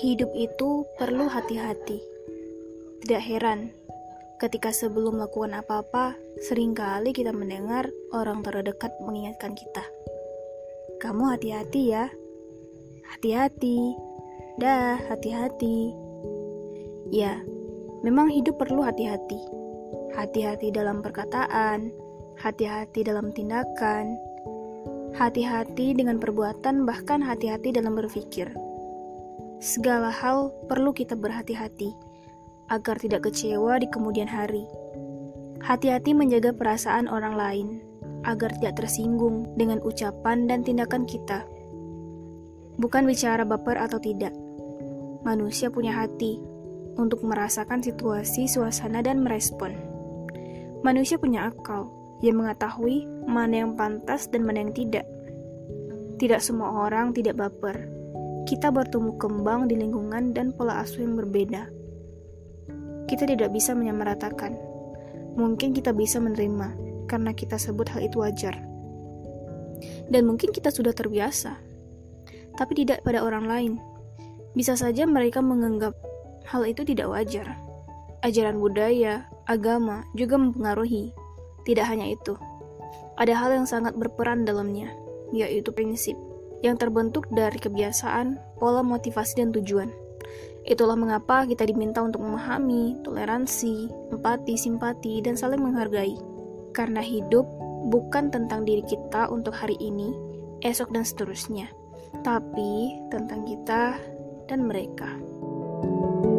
Hidup itu perlu hati-hati. Tidak heran, ketika sebelum melakukan apa-apa, sering kali kita mendengar orang terdekat mengingatkan kita. Kamu hati-hati ya. Hati-hati. Dah, hati-hati. Ya, memang hidup perlu hati-hati. Hati-hati dalam perkataan, hati-hati dalam tindakan, hati-hati dengan perbuatan, bahkan hati-hati dalam berpikir. Segala hal perlu kita berhati-hati agar tidak kecewa di kemudian hari. Hati-hati menjaga perasaan orang lain agar tidak tersinggung dengan ucapan dan tindakan kita. Bukan bicara baper atau tidak. Manusia punya hati untuk merasakan situasi, suasana, dan merespon. Manusia punya akal yang mengetahui mana yang pantas dan mana yang tidak. Tidak semua orang tidak baper. Kita bertumbuh kembang di lingkungan dan pola asuh yang berbeda. Kita tidak bisa menyamaratakan. Mungkin kita bisa menerima karena kita sebut hal itu wajar. Dan mungkin kita sudah terbiasa. Tapi tidak pada orang lain. Bisa saja mereka menganggap hal itu tidak wajar. Ajaran budaya, agama juga mempengaruhi tidak hanya itu, ada hal yang sangat berperan dalamnya, yaitu prinsip yang terbentuk dari kebiasaan, pola motivasi, dan tujuan. Itulah mengapa kita diminta untuk memahami, toleransi, empati, simpati, dan saling menghargai. Karena hidup bukan tentang diri kita untuk hari ini, esok, dan seterusnya, tapi tentang kita dan mereka. thank you